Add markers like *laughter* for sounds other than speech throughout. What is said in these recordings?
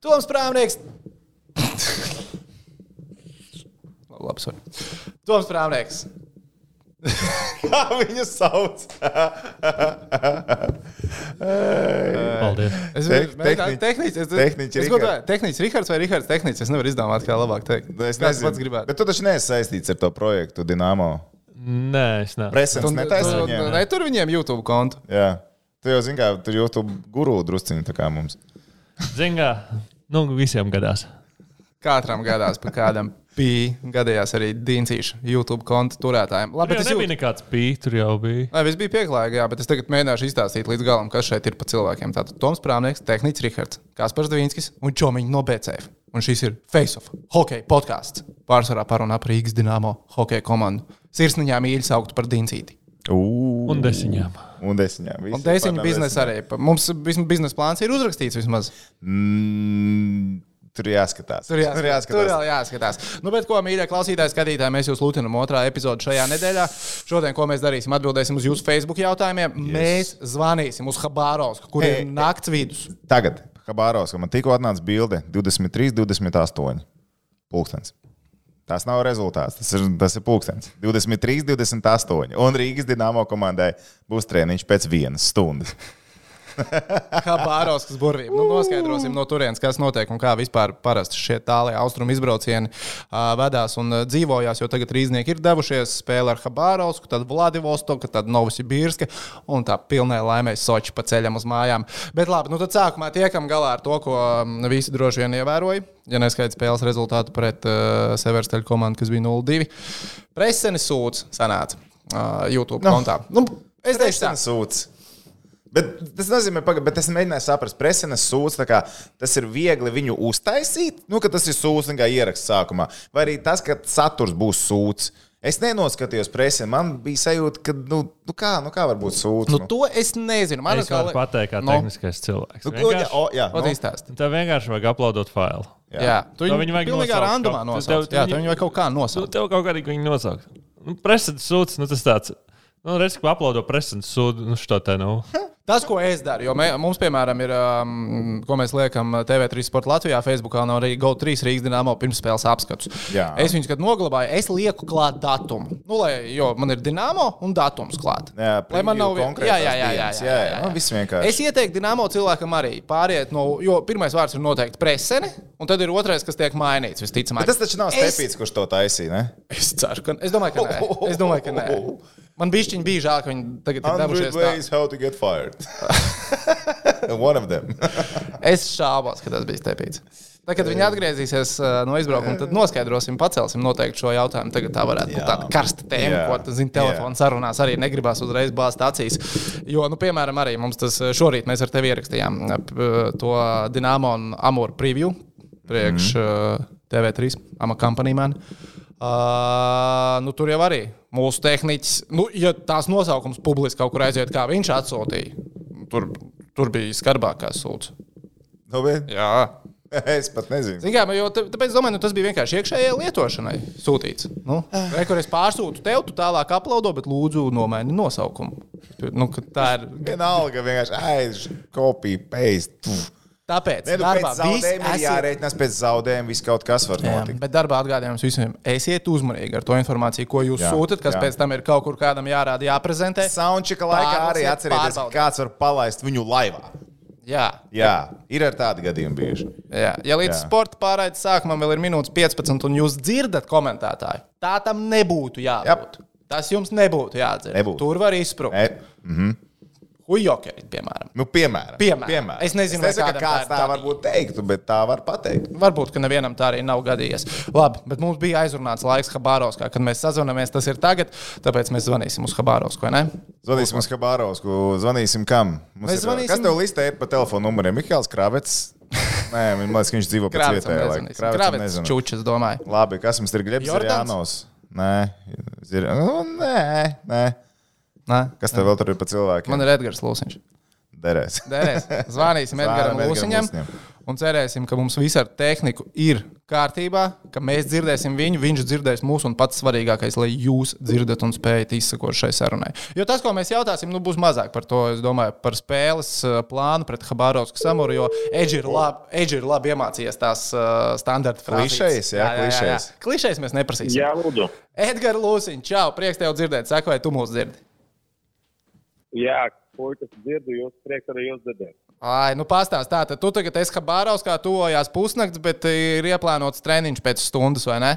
Toms Prāvnieks. Labi, sorry. Toms Prāvnieks. *laughs* Kā viņu sauc? Paldies. Es es- tehniķi es Rihards. godāju, Tehniķis Rihards vai Rihards Tehniķis. Es nevaru izdomāt, kā labāk teikt. Nu, Es nezinu, pats gribētu. Bet tu taču neesi saistīts ar to projektu Dienāmo. Nē, es neesmu. Presens Tu- netaisa viņiem. Ne, tur viņiem YouTube kontu. Jā. Tu jau zini, kā tur YouTube guru drusciņi tā kā mums. Zingā, nu, visiem gadās. Katram gadās pa kādam pī. Gadījās arī Dīncīša YouTube konta turētājiem. Labi, es nebija jūtu, nekāds pī, tur jau bija. Lai viss bija pieklājīgi, jā, bet es tagad mēģināšu izstāstīt līdz galam, kas šeit ir pa cilvēkiem. Tātad Toms Prāvnieks, Tehnicis Rihards, Kaspars Dvīnskis un Čomiņš no BCF. Un šis ir Face of Hockey podkāsts. Pārsvarā parunā par Rīgas Dienāmo hokeja komandu. Sirsniņā mīļi saukt par Dincīti. Un, Un desiņām. un desiņā. Un Dēsiņa biznesa arī. Mums biznesa plāns ir uzrakstīts vismaz. Mm, tur jāskatās. Tur jāskatās. Tur Tur jāskatās. vēl jāskatās. Nu, bet, ko, mīļie klausītāji, skatītāji, mēs jūs lūdzinām otrā epizodē šajā nedēļā. Šodien, ko mēs darīsim, atbildēsim uz jūsu Facebook jautājumiem. Yes. Mēs zvanīsim uz Habārovsku, kur Ei, ir nakts vidus. Tagad, Habāros, man tikko atnāca bilde 23, 28. Pūkstens. Tas nav rezultāts, tas ir, tas ir pulkstenis. 23, 28. Un Rīgas dīnāmo komandai būs treniņš pēc vienas stundas. *laughs* Habārovskas burvība. Nu, noskaidrosim no turienes, kas notiek un kā vispār parasti šie tālie austrumu izbraucieni uh, vedās un uh, dzīvojās. Jo tagad rīznieki ir devušies spēlē ar Habārovsku, tad Vladivostoku, tad Novosibirska un tā pilnē laimē Soči pa ceļam uz mājām. Bet labi, nu tad sākumā tiekam galā ar to, ko visi droši vien ievēroja. Ja neskaidrs spēles rezultātu pret uh, Seversteļa komandu, kas bija 0-2. Presenes sūds sanāca uh, YouTube Nu. kontā. Nu, es teikšu. Presenes sūds. Bet tas nozīmē, ka es mēģināju saprast, presenes sūds, tā kā tas ir viegli viņu uztaisīt, nu, ka tas ir sūds kā ieraksts sākumā, vai arī tas, ka saturs būs sūds. Es nenoskatījos presē, man bija sajūta, ka, nu, nu kā, nu kā var būt sūds? Nu, to es nezinu. Man Es varu pateikt, kā Nu. tehniskais cilvēks. Nu, jā, o, jā, Ot, nu, izstāsti. Tev vienkārši vajag uploadot failu. Jā, jā. tu viņu viņu vajag pilnīgā randumā nosaukt. tev- Jā, tu viņu vajag kaut kā Nu, nosaukt. tev kaut kādīgi viņu nosaukt. Nu, Presents sūds, nu tas tāds. Nu, redz, ka uploado presents sūdu, nu šo te nav. Tas, ko es daru, jo mē, mums, piemēram, ir, um, ko mēs liekam TV3 Sports Latvijā, Facebookā no arī GO3 Rīgas dīnāmo pirmspēles apskatus. Jā. Es viņus, kad noglabāju, es lieku klāt datumu. Nu, lai, jo man ir dīnāmo un datums klāt. Jā, lai man nav konkrētās jā, jā, jā, jā, jā, Jā, jā, jā. Nu, viss vienkārši. Es ieteiktu dīnāmo cilvēkam arī pāriet no, jo pirmais vārds ir noteikti presene, un tad ir otrais, kas tiek mainīts visticamāk. Bet tas taču nav Es- stepīts, kurš to taisīja, ne? Es ceru, ka es domāju, ka nē. Es domāju, ka nē. Man bija viņa bija žēl, ka viņi tagad ir 100 devušies. Tā. ways how to get fired. *laughs* One of them. *laughs* Es šaubos, ka tas bija stepīts. Tad, kad viņi atgriezīsies uh, no izbraukuma, tad noskaidrosim, pacelsim noteikti šo jautājumu. Tagad tā varētu būt tāda karsta tēma, Jā. ko tas zina telefona sarunās. Arī negribās uzreiz bāzt acīs. Jo, nu, piemēram, arī mums tas uh, šorīt mēs ar tevi ierakstījām uh, to Dienāmo un Amūru preview priekš mm -hmm. uh, TV3 Ama Company Man. Uh, nu, tur jau arī mūsu tehniķis, nu, ja tās nosaukums publiski kaut kur aiziet, kā viņš atsūtīja, tur, tur bija skarbākās sūdzības. Nu, bet Jā, *laughs* es pat nezinu. Zin Kā, jo, tā- tāpēc domāju, nu, tas bija vienkārši iekšējai lietošanai sūtīts. Nu, re, kur es pārsūtu tev, tu tālāk uploado, bet lūdzu nomaini nosaukumu. Nu, tā ir. Vienalga, vienkārši aiz, kopija, paste. puf. Tāpēc Ne, nu, darbā zaudējuma ir jārēķinās pēc zaudējuma, viss kaut kas var Jā, notikt. bet darbā atgādājums visiem, esiet uzmanīgi ar to informāciju, ko jūs Jā, sūtat, kas jā. pēc tam ir kaut kur kādam jārāda, jāprezentē. Soundčeka laikā arī Pārbaudiet, atcerieties, ka pārbaudiet. kāds var palaist viņu laivā. Jā, Jā, ir ar tādi gadījumi bijuši. jā. Ja līdz Jā. sporta pārraides sākumam vēl ir minūtes 15, un jūs dzirdat komentētāju, tā tam nebūtu jābūt. Jap. Tas jums nebūtu jādzer. Nebūtu. Tur var izsprūkt. E, mhm. Huijokeri, piemēram. nu, piemēram, Piemēram. Es nezinu, es nezinu tā kāds tā gadījies. varbūt teiktu, bet tā var pateikt. Varbūt, ka nevienam tā arī nav gadījies. Labi, bet mums bija aizrunāts laiks Habārovskā, kad mēs sazvanāmies. Tas ir tagad, tāpēc mēs zvanīsim uz Habārovsku? Zvanīsim uz Habārovsku, zvanīsim kam? Mums ir- zvanīsim- Kas tev listē ir pa telefonu numuriem? Mihāls Kravets. *laughs* Nē, man liekas, ka viņš dzīvo pēc vietējā. laika. Nezinu. čučas, domāju. Labi, kas mums ir Glebs Jordans? Jānos? Nē, ir, nu, nē, nē. Nē, Kas tev vēl tur ir pa cilvēkiem? man ir Edgars Lūsiņš. derēs. Derēs. Zvanīsim Edgaram Lūsiņam un cerēsim, ka mums viss ar tehniku ir kārtībā, ka mēs dzirdēsim viņu, viņš dzirdēs mūsu, un pats svarīgākais, lai jūs dzirdat un spējat izsekot šai sarunai. Jo tas, ko mēs jautāsim, nu, būs mazāk par to, es domāju, par spēles uh, plānu pret Habārovsku Samuru, jo Edži ir labi, Edži ir labi iemācījies tās uh, standarta frāzes. Klišejas, jā, klišejas. Klišejas mēs neprasīsim. Jā, lūdzu. Edgars Lūsiņš, čau, prieks tev dzirdēt, saka, vai tu mūs dzirdi? Jā, puikas dzirdu, jūs prieks arī jūs dzirdēt. Ai, nu pastāst, tā, tad tu tagad esi Habāraus, kā tuvojās pusnakts, bet ir ieplānots treniņš pēc stundas, vai ne?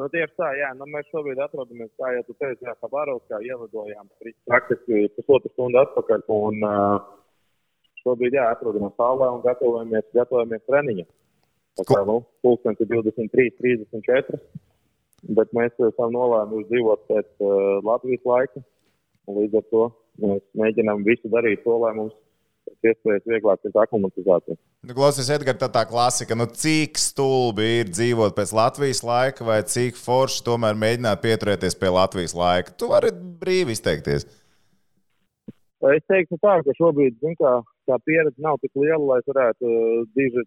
Nu, tieši tā, jā, nu, mēs šobrīd atrodamies, kā jau tu teici, jā, Habāraus, kā ielidojām praktiski pusotru stundu atpakaļ, un uh, šobrīd, jā, atrodamies tālā un gatavojamies, gatavojamies treniņam. Tā kā, nu, pulkstens ir 23, 34, bet mēs esam nolēmuši dzīvot pēc uh, Latvijas laika, un līdz ar to Mēs mēģinām visu darīt to, lai mums pēc iespējas vieglāk ir aklimatizācija. Nu, Klausies, Edgars, tā tā klasika. Nu, cik stulbi ir dzīvot pēc Latvijas laika, vai cik forši tomēr mēģināt pieturēties pie Latvijas laika? Tu vari brīvi izteikties. Es teiktu tā, ka šobrīd kā, tā pieredze nav tik liela, lai varētu uh, diži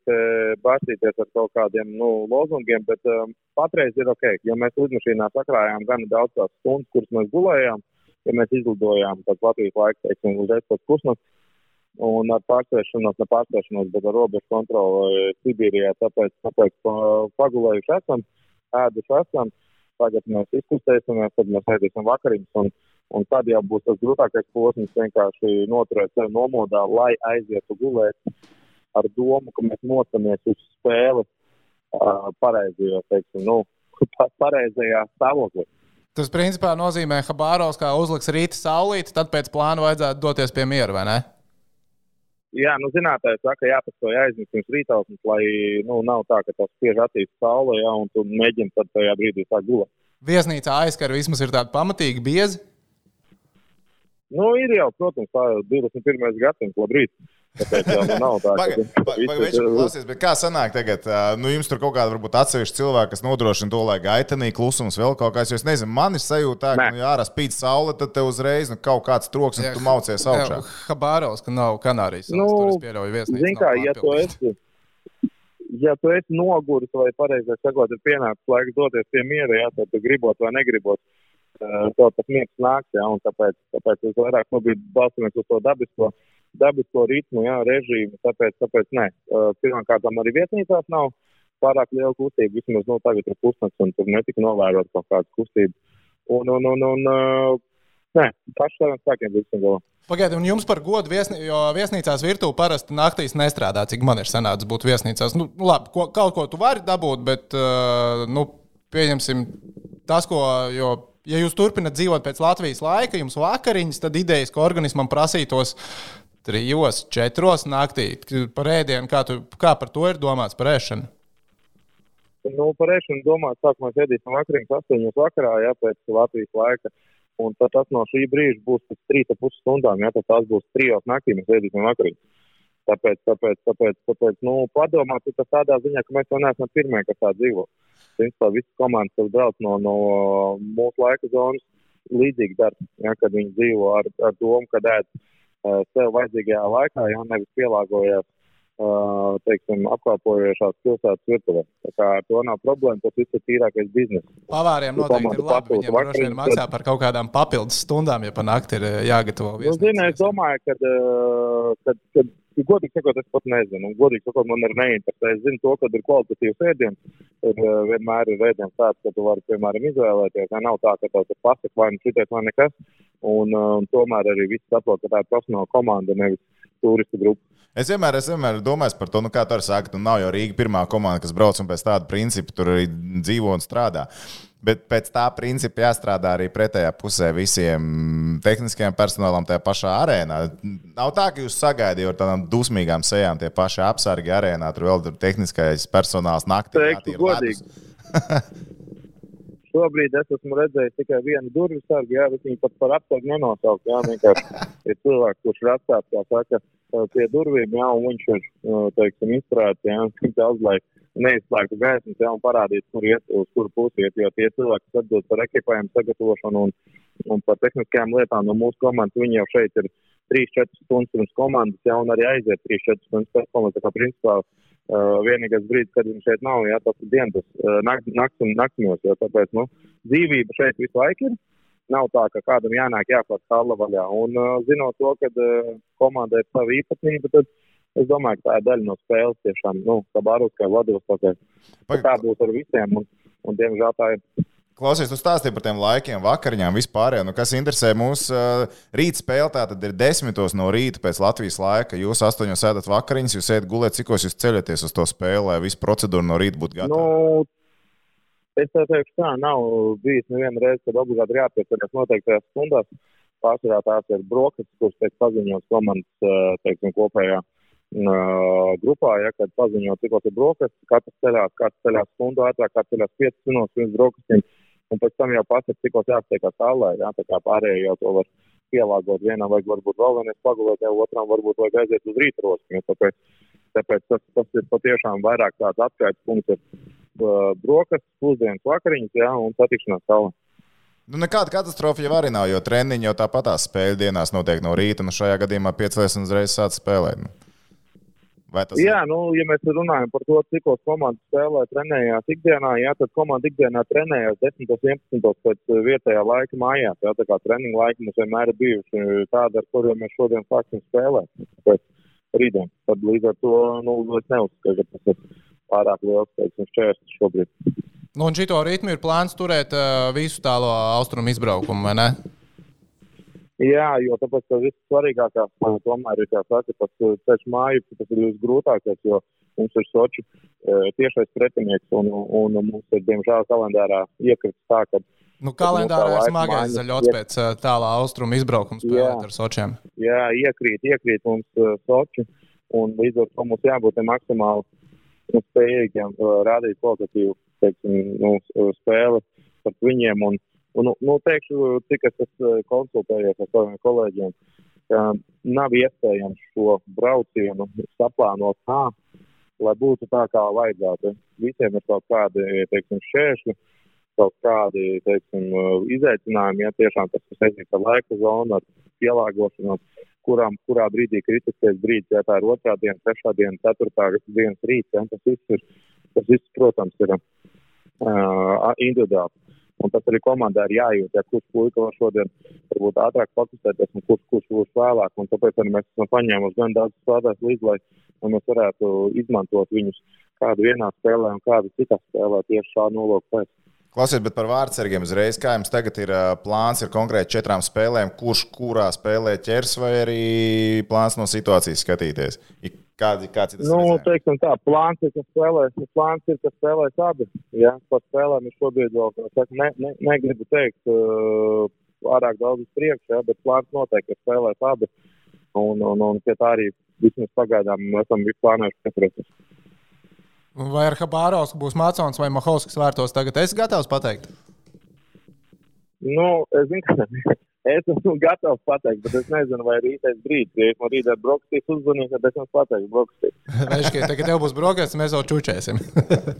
bārstīties ar kaut kādiem nu, lozungiem, bet um, patreiz ir ok. Ja mēs lidmašīnā sakrājām gan daudz tās stundas, kuras mēs gulējām, ja mēs izlidojām pēc Latvijas laika, teiksim, uzreiz pēc pusnakts, un ar pārsvēršanos, ne pārsvēršanos, bet ar robežu kontroli Sibīrijā, tāpēc, tāpēc pagulējuši esam, ēduši esam, tagad mēs izkustēsimies, tad mēs ēdīsim vakariņas, un, un tad jau būs tas grūtākais posms vienkārši noturēt sevi nomodā, lai aizietu gulēt ar domu, ka mēs nocamies uz spēli uh, pareizajā, teiksim, nu, *laughs* pareizajā stāvoklī. Tas principā nozīmē, ka Bāros kā uzliks rīta saulīti, tad pēc plāna vajadzētu doties pie miera, vai ne? Jā, nu, zinātnē saka, jāpastoja aizmisums rītausmas, lai nu, nav tā, ka tas spiež attīstīt saulē, jā, un tu mēģini tad tajā brīdī sākt gulēt. Viesnīcā aizkara vismaz ir tāda pamatīga bieza. Nu, ir jau, protams, tā ir 21. gadsimta, labrīt. Nu, ka tas ir. Kā sanāk tagad? Nu, jums tur kaut kāda varbūt atsevišķa cilvēka, kas nodrošina to, lai gaitenī klusums vēl kaut kāds. Jo es nezinu, man ir sajūta, ka, nu, ja ārā spīd saule, tad te uzreiz nu, kaut kāds troks, un tu maucies augšā. Habāros, ka nav Kanārijas. Nu, tur es pieļauju viesnīcu. Zin kā, ja tu esi. Ja tu esi noguris, vai pareizāk sakot, ir pienācis laiks doties pie miera, jā, tad tu gribot vai negribot, to tas miegs nāks, jā, un tāpēc, tāpēc es vairāk mobilī balstamies uz to dabisko, dabisko ritmu, jā, režīmu, tāpēc, tāpēc nē. Pirmkārt, arī vietnīcās nav pārāk liela kustība, vismaz nu, tagad ir pusnakts, un tur netika novērot kaut kādas kustības. Un, un, un, un, un nē, paši saviem spēkiem visam galā. Pagaidiet, un jums par godu viesnī, viesnīcās virtuve parasti naktīs nestrādā, cik man ir sanācis būt viesnīcās. Nu, labi, ko, kaut ko tu vari dabūt, bet, uh, nu, pieņemsim tas, ko, jo ja jūs turpināt dzīvot pēc Latvijas laika, jums vakariņas, tad idejas, ka organismam prasītos trijos, četros naktī par ēdienu, kā, tu, kā par to ir domāts par ēšanu? Nu, par ēšanu domāt, sākumā ēdīsim vakariņas astoņos vakarā, jā, pēc Latvijas laika. Un tad tas no šī brīža būs pēc trīs ar pus stundām, ja tas būs trijos naktī, mēs ēdīsim vakariņas. Tāpēc, tāpēc, tāpēc, tāpēc nu, padomāt, tas tādā ziņā, ka mēs jau neesam pirmie, kas tā dzīvo principā visas komandas, kas brauc no, no mūsu laika zonas, līdzīgi dara, ja, kad viņi dzīvo ar, ar domu, ka ēd sev vajadzīgajā laikā, ja nevis pielāgojas uh, teiksim, apkalpojošās pilsētas virtuvē. Tā kā ar to nav problēma, tas viss ir tīrākais bizness. Pavāriem noteikti ir labi, viņiem droši vien maksā par kaut kādām papildus stundām, ja pa nakti ir jāgatavo. Nu, zini, es domāju, ka, uh, kad, kad Godīgi sakot, es pat nezinu. Godīgi sakot, man ir neinteresē. Es zinu to, ka ir kvalitatīvs ēdiens. Ir, uh, vienmēr ir ēdiens tāds, ka tu vari, piemēram, izvēlēties. Ne? Nav tā, ka tev tur pasaka vai nu šities vai nekas. Un, uh, un tomēr arī viss saprot, ka tā ir profesionāla komanda, nevis turistu grupa. Es vienmēr, es vienmēr domāju par to, nu, kā tu vari sakt, nu, nav jau Rīga pirmā komanda, kas brauc un pēc tāda principa tur arī dzīvo un strādā. Bet pēc tā principa jāstrādā arī pretējā pusē visiem tehniskajam personālam, tajā pašā arēnā. Nav tā, ka jūs sagaidījāt ar tādām dusmīgām sejām, tie paši apsargi arēnā, tur vēl tur tehniskais personāls naktī. Teiktu godīgi. *laughs* Šobrīd es esmu redzējis tikai vienu durvju sargu, jā, bet viņi pat par apsargu nenosauc. Jā, vienkārši *laughs* ir cilvēks, kurš ir atstāts, kā saka, pie durvīm, jā, un viņš ir, teiksim, izturēts, jā, *laughs* daudz, lai neizslēgtu gaismas, jā, un parādīt, kur iet, uz kuru pusi iet, jo tie cilvēki, kas atbild par ekipējumu sagatavošanu un, un par tehniskajām lietām no mūsu komandas, viņi jau šeit ir 3-4 stundas pirms komandas, jau un arī aiziet 3-4 stundas pēc komandas. Tā kā principā uh, vienīgais brīdis, kad viņš šeit nav, jā, tas ir dienas, uh, nakts, nakts un naktsmos, tāpēc, nu, dzīvība šeit visu laiku ir. Nav tā, ka kādam jānāk jāklāt hala vaļā. Un uh, zinot to, ka uh, komandai ir sava īpatnība, tad es domāju, ka tā ir daļa no spēles tiešām, nu, kā Barus, kā Vladivos, tā, būs ar visiem. Un, un diemžēl tā ir. Klausies, tu stāstīji par tiem laikiem, vakariņām, vispār. Nu, kas interesē mūs, rīta spēle tātad ir desmitos no rīta pēc Latvijas laika. Jūs astoņos ēdat vakariņas, jūs ejat gulēt, cikos jūs ceļaties uz to spēli, lai visu procedūru no rīta būtu gatava. Nu, es teikšu, tā nav bijis neviena reize, kad obligāti ir jāpiesaistās noteiktajās stundās. Pārsvarā tās ir brokastis, kuras tiek paziņotas komandas teiksim, kopējā grupā, ja, kad paziņo, cik ir brokastis, katrs ceļās, katrs ceļās stundu ātrāk, katrs ceļās 5 minūtes pirms brokastīm un pēc tam jau pasaka, cik jāsteigās tālē. Jā, tā kā pārējie jau to var pielāgot. Vienam vajag varbūt vēl vienais pagulēt, jau otram varbūt vajag aiziet uz rīta rosmu. Tāpēc, tāpēc tas, tas ir patiešām vairāk tāds atskaites punkts. Uh, brokastis, pusdienas vakariņas jā, un satikšanās tālāk. Nu, nekāda katastrofa jau arī nav, jo treniņi jau tāpatās spēļu dienās notiek no rīta, nu, šajā gadījumā piecēlēs un uzreiz sāc spēlēt. Nu. Jā, nu, ja mēs runājam par to, cik komandas spēlē, trenējās ikdienā, jā, tad komanda ikdienā trenējās 10, 11 pēc vietējā laika mājās. Jā, tā kā treniņa laika mums vienmēr ir bijuši tādi, ar kuriem mēs šodien sāksim spēlēt. Pēc rītdien. Tad līdz ar to nu, es neuzskatu, ka tas ir pārāk liels teiksim, šķērslis šobrīd. Nu, un šito ritmu ir plāns turēt uh, visu tālo austrumu izbraukumu, vai ne? Jā, jo tāpēc tas viss svarīgākais tomēr ir tas, ka ceļš māju tas ir visgrūtākais, jo mums ir soči tiešais pretinieks un, un mums ir, diemžēl, kalendārā iekritis tā, ka. Nu, kalendārā ir smagais zaļots iek... pēc tālā austrumu izbraukuma spēlēt ar sočiem. Jā, iekrīt, iekrīt mums uh, soči un līdz ar to mums jābūt maksimāli nu, spējīgiem rādīt kvalitatīvu teiksim, nu, spēli par viņiem. Un, Un, nu, teikšu, cik es esmu eh, konsultējies ar saviem kolēģiem, ka nav iespējams šo braucienu saplānot tā, lai būtu tā, kā vajadzētu. Visiem ir kaut kādi teiksim, šķēršļi, kaut kādi teiksim, izaicinājumi, ja tiešām tas ir saistīts ar laika zonu, ar pielāgošanos, kurām, kurā brīdī kritiskais brīdis, ja tā ir otrā diena, trešā diena, ceturtā dienas rīts, ja, tas viss ir, tas viss, protams, ir uh, individuāli. Un tas arī komandai ir jājūt, ja kurš puika var šodien varbūt ātrāk pakustēties un kurš, kurš būs vēlāk. Un tāpēc arī mēs esam paņēmuši gan daudz spēlētājus līdzi, lai, mēs varētu izmantot viņus kādu vienā spēlē un kādu citā spēlē tieši šādu nolūku pēc. Klausies, bet par vārdsargiem uzreiz, kā jums tagad ir plāns, ir konkrēti četrām spēlēm, kurš kurā spēlē ķers, vai arī plāns no situācijas skatīties? Kādi, kāds ir tas? Nu, teiksim tā, plāns ir, ka spēlēs, plāns ir, ka spēlēs abi. Ja? Par spēlēm es šobrīd vēl saka, ne, ne, negribu teikt uh, pārāk daudz uz priekšu, ja? bet plāns noteikti ir spēlēs abi. Un, un, un pie tā arī vismaz pagaidām mēs esam plānojuši pieturēties. Vai ar Habārovs būs Mācons vai Mahovskis vērtos tagad? Es gatavs pateikt. Nu, es zinu, ka Es esmu *laughs* gatavs pateikt, bet es nezinu, vai rītais brīdis, ja man rītā brokastīs uzzvanīšu, tad es jums pateikšu brokastīs. *laughs* Teica, ka tev būs brokastis, mēs jau čučēsim.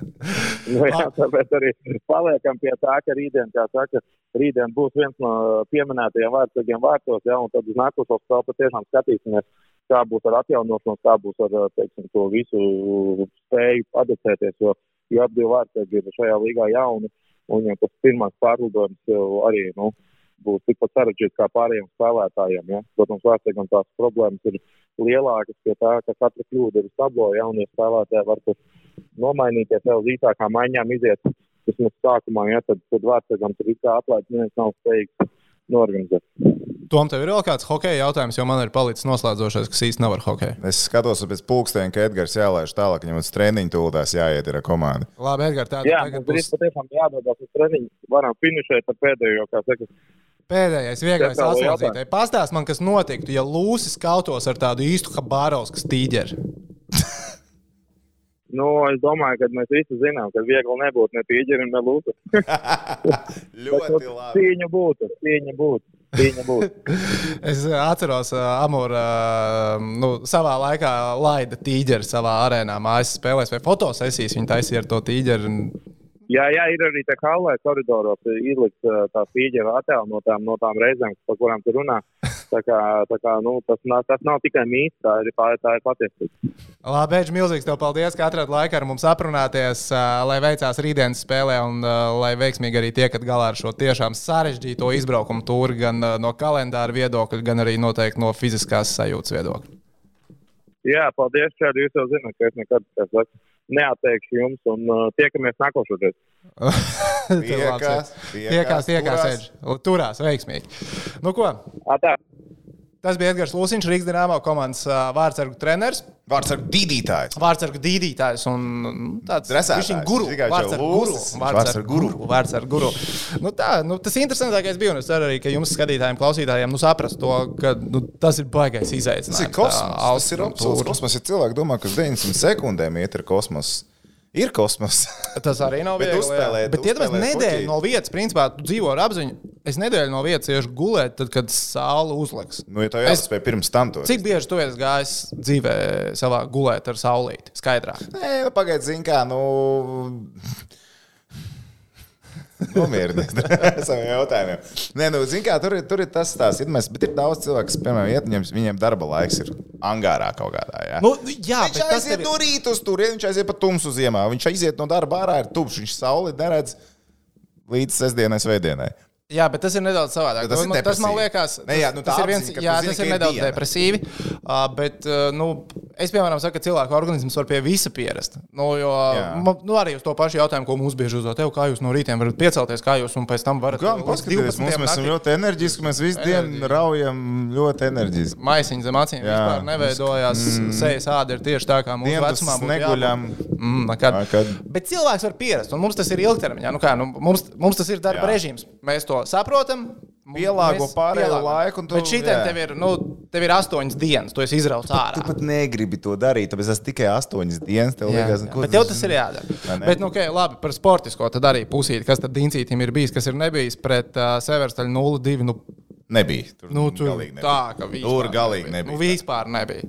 *laughs* nu, jā, tāpēc arī paliekam pie tā, ka rītdien, kā saka, rītdien būs viens no pieminētajiem vārdsargiem vārtos, ja, un tad uz nākošo spēli patiešām skatīsimies, kā būs ar atjaunošanos, kā būs ar, teiksim, to visu spēju adaptēties, jo, jo divi vārdsargi ir šajā līgā jauni, un ja tas pirmās pārlidojums arī, nu, būs tikpat sarežģīts kā pārējiem spēlētājiem. Ja? Protams, vērtīgam tās problēmas ir lielākas pie tā, ka katra kļūda ir stablo, ja un ja spēlētāji var nomainīties vēl īsākā maiņām iziet vismaz sākumā, ja tad, tad vērtīgam tur viss atlaid, neviens nav spējīgs norganizēt. Tom, tev ir vēl kāds hokeja jautājums, jo man ir palicis noslēdzošais, kas īsti nav ar hokeju. Es skatos pēc pulksteņa, ka Edgars jālaiž tālāk, viņam uz treniņu tūlēs jāiet ar komandu. Labi, Edgars, tā ir. Jā, mums būs... patiešām jādodas uz treniņu, varam finišēt ar pēdējo, kā saka. Pēdējais, vieglais asociācijai. Pastāst man, kas notiktu, ja Lūsis kautos ar tādu īstu Habārovskas tīģeri. *laughs* Nu, es domāju, ka mēs visi zinām, ka viegli nebūtu ne tīģeri, ne lūsa. *laughs* *laughs* ļoti labi. Cīņa būtu, cīņa būtu. es atceros, uh, Amūra uh, nu, savā laikā laida tīģeri savā arēnā, mājas spēlēs vai fotosesijas. Viņa taisīja ar to tīģeri. Jā, jā, ir arī tā kā halē koridoros ielikt tā fīģera attēlu no tām, no tām reizēm, par kurām tu runā. Tā kā, tā kā, nu, tas, nav, tas nav tikai mīts, tā ir, tā, tā ir patiesība. Labi, Beidž, milzīgs tev paldies, ka atradāt laiku ar mums aprunāties, lai veicās rītdienas spēlē un lai veiksmīgi arī tiekat galā ar šo tiešām sarežģīto izbraukumu tūri gan no kalendāra viedokļa, gan arī noteikti no fiziskās sajūtas viedokļa. Jā, paldies, Čēdi. Jūs jau zināt, ka es nekad saku, neatteikšu jums un uh, tiekamies nākošais. *laughs* Tiekās, tiekās, tiekās, Edž. Turās veiksmīgi. Nu ko? Atā. Tas bija Edgars Lūsiņš, Rīgas dīnāmā komandas vārdsargu treneris. Vārdsargu dīdītājs. Vārdsargu dīdītājs un nu, tāds viņš ir guru. Vārdsargu guru. Lūsis, Vārdsargu guru. Vārdsargu guru. Nu, tā, nu, tas interesantākais bija, un es ceru arī, ka jums skatītājiem, klausītājiem, nu, saprast to, ka nu, tas ir baigais Tas ir izaicinājums. kosmos. tā Tas ir absolūts kosmos. Ja cilvēki domā, ka uz 900 sekundēm iet ir kosmos, ir kosmos. Tas arī nav *laughs* Bet viegli. jā. uzspēlēt- Bet iedomājieties, nedēļu no vietas, principā, dzīvo ar apziņu. Es nedēļu no vietas iešu gulēt, tad, kad saule uzliks. Nu, ja tev jāspēj pirms tam to. Cik bieži tu esi gājis dzīvē savā gulēt ar saulīti? Skaidrā. Nē, nu, pagaidi, zini, kā, nu. Nomierinies ar *laughs* saviem jautājumiem. Nē, nu, zini, kā tur, ir- tur ir tas. Ir, mēs, bet ir daudz cilvēku, kas, piemēram, iet, viņiem, viņiem darba laiks ir angārā kaut kādā. Ja? Nu, jā, viņš aiziet ir- no rīta uz turieni, viņš aiziet pa tumsu ziemā. Viņš aiziet no darba ārā, ir tubs, viņš sauli neredz līdz sestdienai, svētdienai. Jā, bet tas ir nedaudz savādāk. Tas ir Man- tas man liekas, Ne, jā, nu tas, ir viens, apziņa, jā, zini, tas ir nedaudz diena. depresīvi. Uh, bet, uh, nu, es, piemēram, saku, ka cilvēku organisms var pie visa pierast. Nu, jo, man, nu, arī uz to pašu jautājumu, ko mums bieži uzdod, kā jūs no rīta varat piecelties, kā jūs un pēc tam varat Kā līdz paskatieties, mums 12 mēs esam ļoti enerģiski, mēs visu dienu raujam ļoti enerģiski. Maisiņš zem acīm Jā. vispār neveidojās. Mm. Sejas āda ir tieši tā, kā mūsu būtu neguļam. Mm, nekad. Nekad. Bet cilvēks var pierast, un mums tas ir ilgtermiņā. Nu kā, nu, mums, mums tas ir darba Jā. režīms. Mēs to saprotam. Pielāgo pārējo laiku, un tu- Bet šī tev ir, nu, tev ir astoņas dienas, tu esi izrauts ārā. Tu pat negribi to darīt, tāpēc tas tikai astoņas dienas. Tev Jā, liekas, jā. ko Bet tev tas ir jādara. Bet, nu, okay, labi, par sportisko tad arī pusīti, kas tad Diencītam ir bijis, kas ir nebijis pret uh, Severstaļu 0-2. Nu, Nebija. Tur, nu, tur galīgi nebija. tā, ka vispār Tur galīgi nebija. Nu, vispār nebija.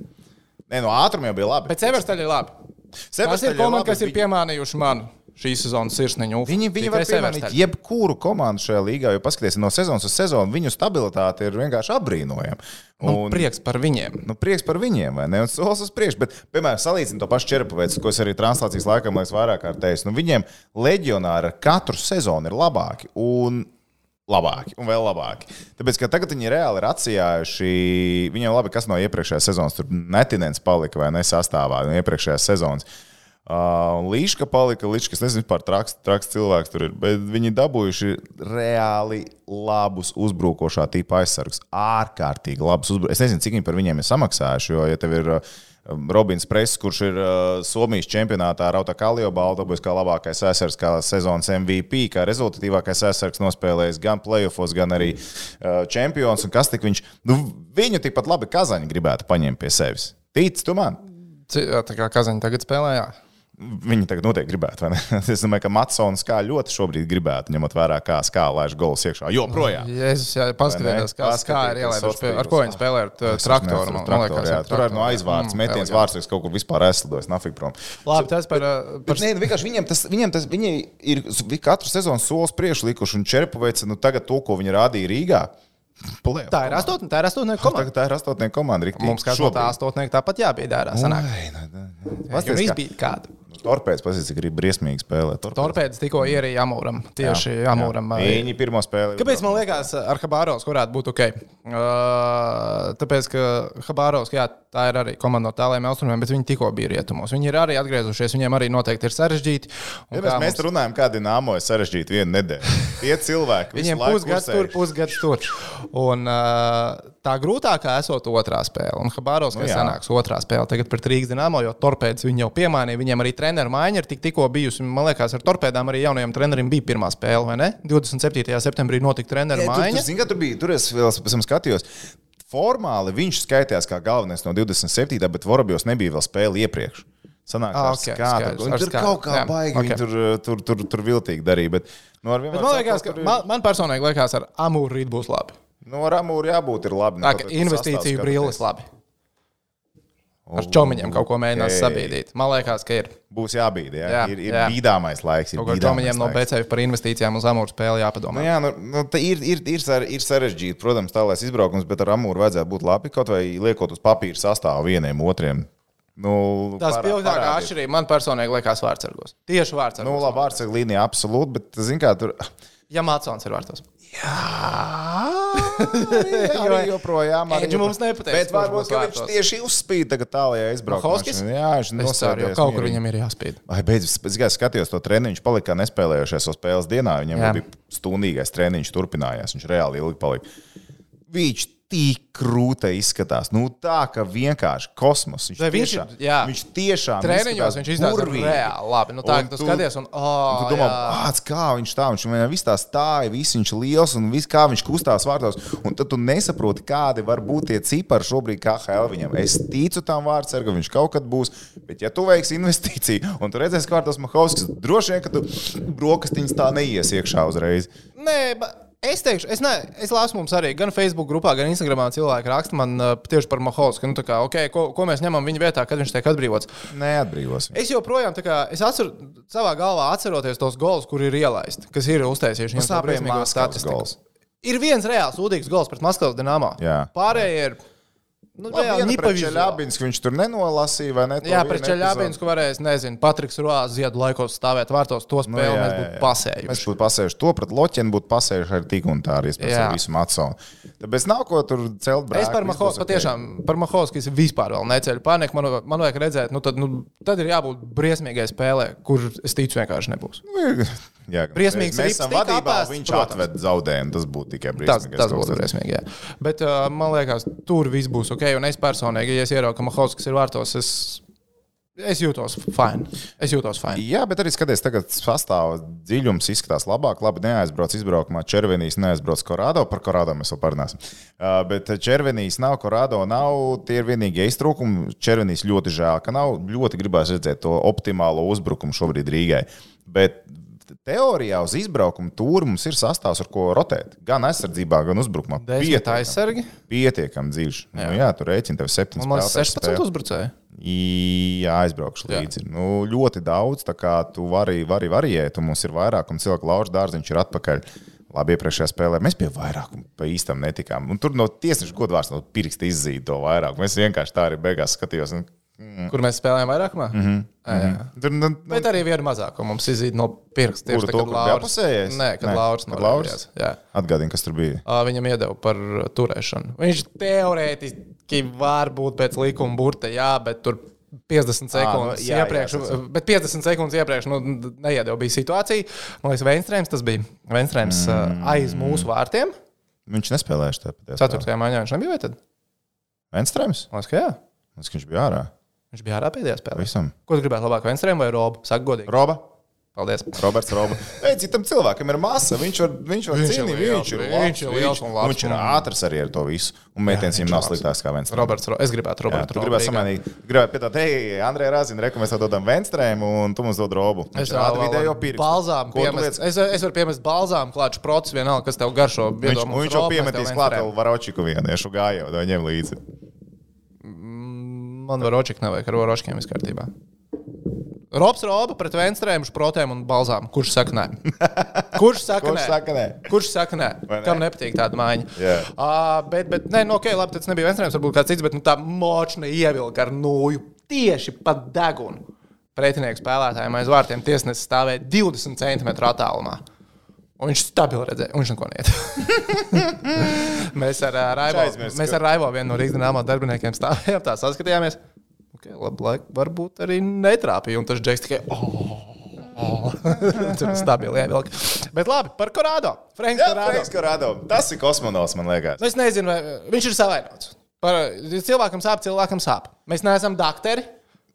Nē, no ātruma jau bija labi. Bet Severstaļa ir labi. Tas Severstaļa ir komanda, kas ir piemānījuši manu šīs sezonas sirsniņu. Viņi, viņi var piemānīt jebkuru komandu šajā līgā, jo paskatieties no sezonas uz sezonu, viņu stabilitāte ir vienkārši apbrīnojama. Un prieks par viņiem. Nu, prieks par viņiem, vai ne? Un solis uz priekšu. Bet, piemēram, salīdzinot to pašu Čerpaveicu, ko es arī translācijas laikā, liekas, vairāk kārt teicu. Nu, viņiem leģionāri katru sezonu ir labāki. Un labāki un vēl labāki. Tāpēc, ka tagad viņi reāli ir atsijājuši, viņiem labi, kas no iepriekšējās sezonas, tur netinens palika vai ne sastāvā no iepriekšējās sezonas. Uh, Līška palika, Līškas, nezinu, par traks, traks cilvēks tur ir, bet viņi dabūjuši reāli labus uzbrukošā tipa aizsargus. Ārkārtīgi labus uzbrukošus. Es nezinu, cik viņi par viņiem ir samaksājuši, jo, ja tev ir uh, Robins Press, kurš ir uh, Somijas čempionātā Rauta Kalio balvu, dabūjis kā labākais aizsargs, kā sezonas MVP, kā rezultatīvākais aizsargs nospēlējis gan playoffs, gan arī uh, čempions. Un kas tik viņš, nu, viņu tikpat labi Kazaņi gribētu paņemt pie sevis. Tic tu man? Tā kā Kazaņa tagad spēlē, jā. Viņi tagad noteikti gribētu. vai ne? *laughs* Es domāju, ka Matsons kā ļoti šobrīd gribētu, ņemot vērā, kā skāla laiž gols iekšā. Joprojām. Jēzus, jā, paskatieties, kā, kā ir ielaiduši. Ar ko viņi spēlē? Ar traktoru. man liekas, jā. Tur arī no aizvārds Mm, metiens vārds, kaut kur vispār aizslidojas, nafik prom. Labi, tas par. par nē, nu, vienkārši viņiem tas, viņiem tas viņi ir katru sezonu solis priekšu likuši, un Čerpaveica nu, tagad to, ko viņi rādīja Rīgā. Plē, Tā ir astotne, tā ir astotne komanda. Tā ir astotnieka komanda. Mums kā tā astotnieka tāpat jāpiedārā. Sanāk. Nu. Jūs Pasties, kā- kādu. Torpēds, pazīst, cik ir briesmīgi spēlēt. Torpēdas tikko ierīja Amūram. Tieši Amūram. Viņi pirmo spēli. Kāpēc man liekas, ar Habārovs varētu būt ok? Uh, tāpēc, ka Habārovs, jā, tā ir arī komanda no tāliem austrumiem, bet viņi tikko bija rietumos. Viņi ir arī atgriezušies, viņiem arī noteikti ir sarežģīti. Ja mēs, mēs mums- runājam, kāda ir nāmoja sarežģīta viena nedēļa. Tie cilvēki, *laughs* Viņiem pusgads tur, pusgads tur. Un, uh, tā grūtākā esot otrā spēle. Un Habārovs, Nu kas jā. sanāks otrā spēle tagad pret Rīgas dīnāmo, jo torpēdas viņi jau piemānīja. Viņiem arī treneru maiņa ir tik, tikko bijusi. Man liekas, ar torpēdām arī jaunajam trenerim bija pirmā spēle, vai ne? 27. septembrī notika treneru maiņa. tur, zini, ka tur bija, tur es vēl pēc tam skatījos. Formāli viņš skaitījās kā galvenais no 27. bet Vorobjos nebija vēl spēle iepriekš. Sanāk, Ah, ar ok, skādu. skaidrs, ar tur kaut kā Jā, baigi ok. viņi tur, uh, tur, tur, tur viltīgi darīja. Bet, nu, Bet man liekas, ka tur man, man personīgi liekas, ar Amūru rīt būs labi. Nu, ar Amūru jābūt ir labi. Tā Nu, kā tad investīciju skatīties. labi. Ar čomiņiem kaut ko mēģinās Ok. sabīdīt. Man liekas, ka ir. Būs jābīd. Jā. Jā, ir ir jā. bīdāmais laiks. Ir Kaut kā čomiņiem no. BCF par investīcijām uz amūru spēli Nu, jāpadomā. jā, nu, nu, tā ir, ir, ir, ir sarežģīti, protams, tālāk izbraukums, bet ar amūru vajadzētu būt labi. Kaut vai liekot uz papīra sastāvu vieniem otriem. Nu, spilgtākā parādiet. atšķirība man personīgi liekas vārdsargos. Tieši vārdsargos. Nu, labi, vārds ir līnija absolūti, bet, zin kā, tur. Ja Matsons ir vārtos. Jā, *laughs* arī joprojām. arī Edži mums nepateiks, Bet varbūt viņš tieši uzspīd tagad tālajā izbraukumā. Mahovskis? Jā, viņš nosēdies kaut kur viņam ir jāspīd. Ai, beidzot, es tikai skatījos to treniņu. Viņš palika kā nespēlējošais uz spēles dienā. Viņam Jā. bija stundīgais treniņš, turpinājās. Viņš reāli ilgi palika. Viņš tik krūta izskatās. Nu, tā kā vienkārši kosmos. Viņš, viņš tiešām, jā. viņš tiešām Treniņos viņš izskatās burvīgi. reāli labi. Nu, tā, Un tu skaties, un, Un oh, tu domā, pats, kā viņš tā, viņš vienā viss tā viss viņš liels un viss, kā viņš kustās vārtos. Un tad tu nesaproti, kādi var būt tie cipari šobrīd KHL viņam. Es ticu tam vārdsargam, viņš kaut kad būs. Bet, ja tu veiksi investīciju un tu redzēsi, kā tas Mahovskis, droši vien, ka tu brokastiņas tā neies iekšā uzreiz. Nē, ba- es teikšu, es, ne, es lasu mums arī gan Facebook grupā, gan Instagramā cilvēki raksta man uh, tieši par Mahovsku. Nu, kā, okay, ko, ko mēs ņemam viņa vietā, kad viņš tiek atbrīvots. Neatbrīvos. Es joprojām, kā, es atceros, savā galvā atceroties tos gols, kur ir ielaisti, kas ir uztaisījuši viņam briesmīgo Maskavas statistiku. gols. Ir viens reāls sūdīgs gols pret Maskavas dīnāmā. Jā. Pārējie ir. Nu, Labi, viena pret nipavizuāli. Čeļabins, viņš tur nenolasīja, vai ne? Jā, pret Čeļābīnu, ko varēja, nezinu, Patriks Rojas ziedu laikos stāvēt vārtos, to Nu, spēli jā, mēs jā, būtu jā. pasējuši. Mēs būtu pasējuši to, pret Loķenu būtu pasējuši arī tik un tā, arī pēc Jā. visu Matsonu. Tāpēc nav ko tur celt brāli. Es par Mahovsku patiešām, par Mahovsku es vispār vēl neceļu pārnieku. Man, man vajag redzēt, nu tad, nu, tad ir jābūt briesmīgai spēlē, kur es ticu vienkārši nebūs. Jā, Briesmīgs mēs esam vadībā, apēsts, viņš protams. atved zaudējumu. Tas būtu tikai Tas, briesmīgi. tas būtu briesmīgi. Jā. Bet uh, man liekas, tur viss būs ok. Un es personīgi, ja es ieraugu, ka Mahovskis ir vārtos, es, es jūtos fine. Es jūtos fine. Jā, bet arī skaties, tagad sastāvā dziļums izskatās labāk. Labi, neaizbrauc izbraukumā. Červenīs neaizbrauc Korādo. Par Korādo mēs vēl parunāsim. Uh, bet Červenīs nav, Korādo nav. Tie ir vienīgie iztrūkumi. Červenīs ļoti žēl, ka nav. Ļoti gribēs redzēt to optimālo uzbrukumu šobrīd Rīgai. Bet teorijā uz izbraukumu tūri mums ir sastāvs, ar ko rotēt. Gan aizsardzībā, gan uzbrukumā. Pietiekami- aizsargi. Pietiekami dziļš. Jā, nu, jā tur rēķina tev septiņas Man liekas, spēlētājas 16 spēlē. uzbrucēji. Jā, aizbraukšu Jā. līdzi. Nu, ļoti daudz, tā kā tu vari, vari variēt, un mums ir vairāk, un cilvēku laužs dārziņš ir atpakaļ. Labi, iepriekšējā spēlē mēs pie vairākuma pa īstam netikām. Un tur no tiesneša godvārds no pirksta izzīd to vairāk. Mēs vienkārši tā arī beigās skatījos. Un, Kur mēs spēlējām vairākumā? Mm Mhm. -hmm. Jā. tur, nu, nu, Bet arī vienu mazāko mums izzīt no pirksta. Tieši to, tā, kur kad bija Lauris. apusējais? Nē, kad Nē, Lauris kad norādījās. Lauris? Jā. Atgādini, kas tur bija. Viņam iedeva par uh, turēšanu. Viņš teorētiski var būt pēc likuma burta, jā, bet tur 50 sekundes nu, jā, jā, iepriekš, ir. bet 50 sekundes iepriekš nu, neiedeva bija situācija. Man liekas, Veinstrēms tas bija. Veinstrēms mm. aiz mūsu vārtiem. Viņš nespēlēja šajā pēdējā. Ceturtajā maiņā viņš nebija vai tad? Venstrēms? Man liekas, ka jā. Es, ka viņš bija ārā. Viņš bija ārā pēdējā spēlē. Visam. Ko tu gribētu labāk, Veinstrēm vai Robu? Saka godīgi. Roba. Paldies. Roberts Roba. Ei, citam cilvēkam ir masa. Viņš var, viņš var Viņš ir cīnīt. liels, Viņš ir viņš labs. ir liels un labs. Viņš ir ātrs arī ar to visu. Un mētēns viņam nav sliktāks kā viens. Roberts, Ro... Es gribētu Robertu. tu gribētu samainīt. Gribētu pieteikt, hei, Andrej Rāzina, reku mēs tev dodam Venstrēmu, un tu mums dod robu. Es Viņš rāda video pirkstu. Balzām piemest. Es, es varu piemest balzām, klāču procesu, vienalga, kas tev garšo. Viņš, viņš jau piemetīs klāt vēl varočiku vienu, ja šo gāju, vai ņem līdzi. Man var očik nevajag, ar varočkiem viss kārtībā. Robs roba pret venstrēm, šprotēm un balzām. Kurš saka nē? *laughs* Kurš saka Kurš nē? saka nē? Kurš saka nē? Ne? Kam nepatīk tāda maiņa? Jā. Uh, bet, bet, nē, nu, ok, labi, tas nebija venstrēms, varbūt kāds cits, bet nu, tā močna ievilka ar nūju tieši pat degunu. Pretinieku spēlētājiem aiz vārtiem tiesnesis stāvēja 20 cm attālumā. Un viņš stabili redzēja, un viņš neko neiet. *laughs* mēs ar ā, Raivo, aizmirst, mēs ar Raivo vienu no Rīgas dīnāmā darbiniekiem stāvējām, tā saskatījāmies. Okay, labi, laik, varbūt arī netrāpīja. Un tas džeks tikai. Oh, oh. *laughs* Tur stabili ievilka. Bet labi, par Korādo. Franks Jā, Korādo. Freiks Korādo. Tas ir kosmonauts, man liekas. Nu, Es nezinu, vai viņš ir savainots. Par, cilvēkam sāp, cilvēkam sāp. Mēs neesam doktori.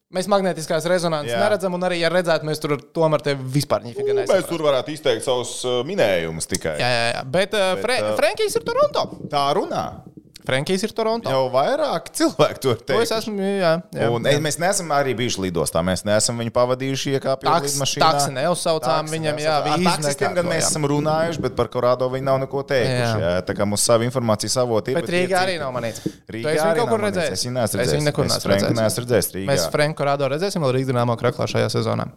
Mēs magnetiskās rezonances neredzam, un arī, ja redzētu, mēs tur tomēr vispār nefiga Mēs tur varētu izteikt savus uh, minējumus tikai. Jā, jā, jā. Bet, uh, Bet, Fre uh, Frankijs ir Toronto. Tā runā. Frankijs ir Toronto. Jau vairāk cilvēku ir To es teikt. esmu. Jā, jā, Un, jā. Mēs neesam arī bijuši lidostā. Mēs neesam viņu pavadījuši iekāpjot lidmašīnā. taksi neuzsaucām Taksi viņam, jā, Ar taksistiem gan mēs esam runājuši, bet par Korādo viņi nav neko teikuši. Jā. Jā. Tā kā mums savu informāciju avoti ir. Bet Rīgā arī nav manīts. Rīgā arī kaut kur redzējis? Es viņu neesmu Es redzējis. viņu nekur Es neesmu redzējis. neesmu redzējis Rīgā. Mēs Franku Rādo redzēsim vēl Rīgas dīnāmo kraklā šajā sezonā.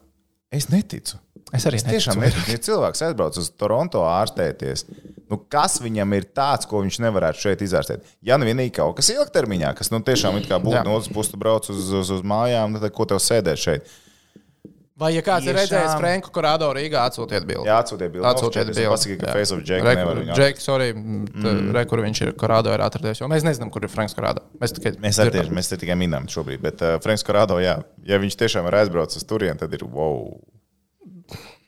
Es neticu. Es arī Es tiešām neticu. Ja cilvēks aizbrauc uz Toronto ārstēties, nu kas viņam ir tāds, ko viņš nevarētu šeit izārstēt? Ja nu vienīgi kaut kas ilgtermiņā, kas nu tiešām it kā būtu no otras puses, brauc uz, uz, uz mājām, nu, tad ko tev sēdēt šeit? Vai, ja kāds ir Tiešām. redzējis Franku Rādo Rīgā, atsūtiet bildi. Jā, atsūtiet bildi. Atsūtiet bildi. Pasaki, ka Jā. Face of Jack Re- nevar viņu Jake, sorry, mm. re, kur viņš ir, Korādo ir atradies. Jo mēs nezinām, kur ir Franks Korādo. Mēs tikai Mēs arī tieši, mēs tikai minam šobrīd, bet uh, Franks Korādo, jā, ja viņš tiešām ir aizbraucis uz turieni, tad ir wow.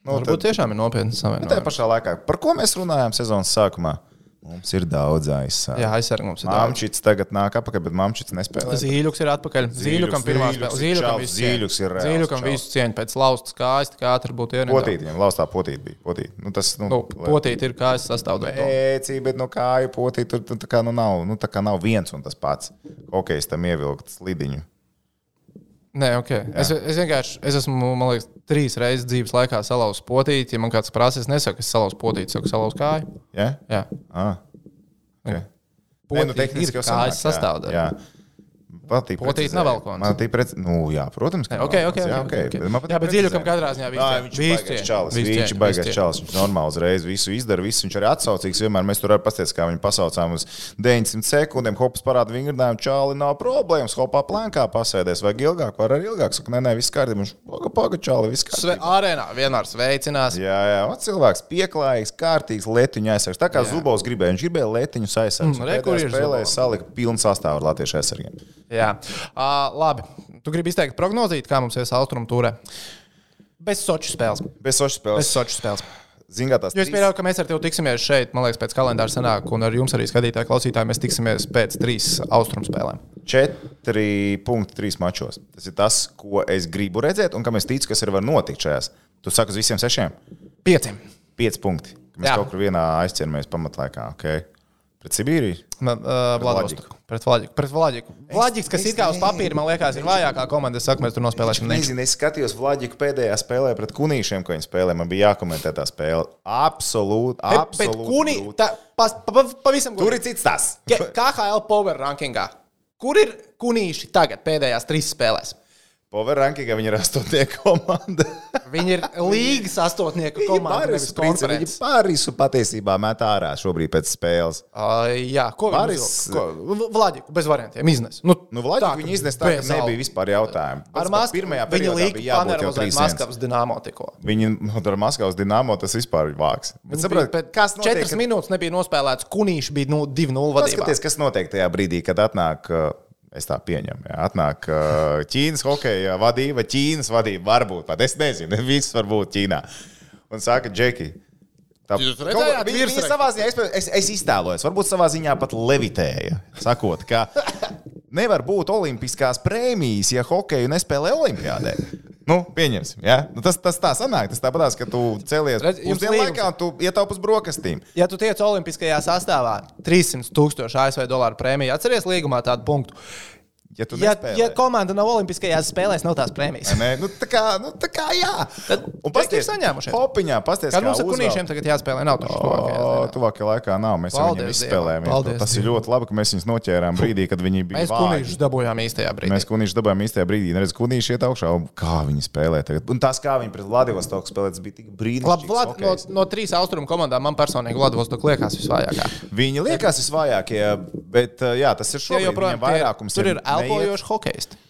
Nu, Varbūt tiešām ir nopietni Tajā savienojumi. pašā laikā, par ko mēs runājām sezonas sākumā? Mums ir daudz aizsākt. Jā, aizsargi mums ir daudz. Māmčits tagad nāk atpakaļ, bet Māmčits nespēlē. Zīļuks ir atpakaļ. Zīļukam pirmā ir Zīļukam visu cieņu. Ir reāls Zīļukam visu cieņu pēc laustas kājas, tā kā ātri būtu ierindā. Potīt viņam, laustā potīt bija. Potīt. Nu, tas, nu, Nu, potīt ir kājas sastāvdaļa. Pēcī, bet no kāju potīt tur tur tā kā, nu, nav, nu, tā kā nav viens un tas pats. Hokejs tam ievilkt slidiņu. Nē, ok. Es, es vienkārši es esmu, man liekas, trīs reizes dzīves laikā salauzis potīti. Ja man kāds prasa, es nesaku, es salauzu potīti, saku, salauzu kāju. Ja? Jā. Ah. Okay. Nē, nu, tehniski ir jau jā, sastāvdaļa. jā. Patīk. Potīt nav velkons. Man patīk, preci... nu, jā, protams, ka Nē, nav ok, ok. velkons, jā, okay, okay. man patīk Jā, bet dziļākam katrā ziņā Jā, viss viņš ir baigais čalis. Viņš ir baigais čalis. Viņš normāli uzreiz visu izdara. Visu. Viņš arī atsaucīgs. Vienmēr mēs tur arī pastāstījām, kā viņu pasaucām uz 900 sekundēm. Hops parāda vingrinājumu. Čāli nav problēmas. Hopā plēnkā pasēdēs. Vai ilgāk, var arī ilgāk. Saka, nē, nē, viss kārtībā. Viņš paga, paga, čāli, viss kārtībā. arēnā vienmēr sveicinās. Jā, jā, un cilvēks pieklājīgs, kārtīgs, letiņu aizsargs. Tā kā. Zubovs gribēja, viņš gribēja letiņus aizsargus. Mm, re, kur ir spēlē, Zubovs? salika pilnu sastāvu ar latviešu aizsargiem. Jā, uh, labi. Tu gribi izteikt prognozīt, kā mums ies austrumu turē? Bez soču spēles. Bez Bez spēles. soču spēles. Zināt, es pieļauju, ka mēs ar tevi tiksimies šeit, man liekas, pēc kalendāra senāk, un ar jums arī skatītāji, klausītāji, mēs tiksimies pēc trīs austrumu spēlēm. 4,3 mačos. Tas ir tas, ko es gribu redzēt, un kam es ticu, kas arī var notikt šajās. Tu saki uz visiem sešiem? Pieciem. 5 punkti. Mēs. Jā. kaut kur vienā aizķeramies pamatlaikā. Okay. Pret Sibīriju. Uh, Vladivostoku. Pret Vladiku. Pret Vladiku. Vladiks, kas es it kā uz papīra, man liekas, ir vājākā komanda. Es saku, mēs tur nospēlēsim. Ne. Nezinu, es skatījos Vladiku pēdējā spēlē pret kunīšiem, ko viņi spēlē. Man bija jākomentē tā spēle. Absolūti. Bet, bet grūti. tā, pas, pa, pa, pavisam Tur ir cits tas. KHL *laughs* Power rankingā. Kur ir kunīši tagad pēdējās trīs spēlēs? Power rankingā viņi ir astotie komanda. *laughs* Viņi ir līgas astotnieku komanda, nevis Barisu, principā, viņi. Parisu patiesībā met ārā šobrīd pēc spēles. Uh, jā, ko Baris- viņš Vladiku bez variantiem iznes. Nu, Nu, Vladiku tā, viņi iznes tā, ka nebija vispār jautājumu. Ar Maskavu pirmajā viņa līga bija 3-1. Maskavas Dinamo tikko. Viņi nu, ar Maskavas dīnāmo tas vispār ir vāks. Bet saprotiet, Pēc kas notiek? četras minūtes nebija nospēlēts. Kunīši bija nu, 2-0 vadībā. Paskaties, kas notiek tajā brīdī, kad atnāk. uh, Es tā pieņemu. Jā. Atnāk uh, Ķīnas hokeja vadība, Ķīnas vadība. Varbūt pat. Es nezinu, viss var būt Ķīnā. Un saka, Džeki. Tā, redzējāt viņi- viņi savā ziņā, es, es, es iztēlojos, varbūt savā ziņā pat levitēja. Sakot, ka *laughs* nevar būt olimpiskās prēmijas, ja hokeju nespēlē olimpiādē. Nu, pieņemsim, ja? nu, tas, tas tā sanāk. Tas tāpat, ka tu cēlies pusdienu laikā un tu ietaupi uz brokastīm. Ja tu tiec Olimpiskajā sastāvā, 300 tūkstoši ASV dolāru prēmiju, atceries līgumā tādu punktu. Ja Ja, nespēlē. ja komanda nav Olimpiskajās spēlēs, nav tās prēmijas. Nē, nu, tā kā, nu, tā kā jā. Tad Džeki ir saņēmušies. Hopiņā, pasties, Kad mums ar kunīšiem tagad jāspēlē, nav tuvākajā dienā. tuvākajā laikā nav. Mēs jau viņiem Paldies izspēlējām. Paldies Tas ir ļoti labi, ka mēs viņus noķērām brīdī, kad viņi bija Mēs kunīšus dabūjām īstajā brīdī. Mēs kunīši dabūjām īstajā brīdī. Neredz, kunīši iet augšā. un Kā viņi spēlē tagad? Un tas, kā viņi pret Vladivostoku spēlē, tas bija tik brīnišķīgi. Vlad, no, no trīs austrumu komandām man personīgi Vladivostok liekas visvājākā. Viņi liekas visvājākie, bet jā, tas ir šobrīd. joprojām vairākums tur ir neiet. Elpojoši hokejisti.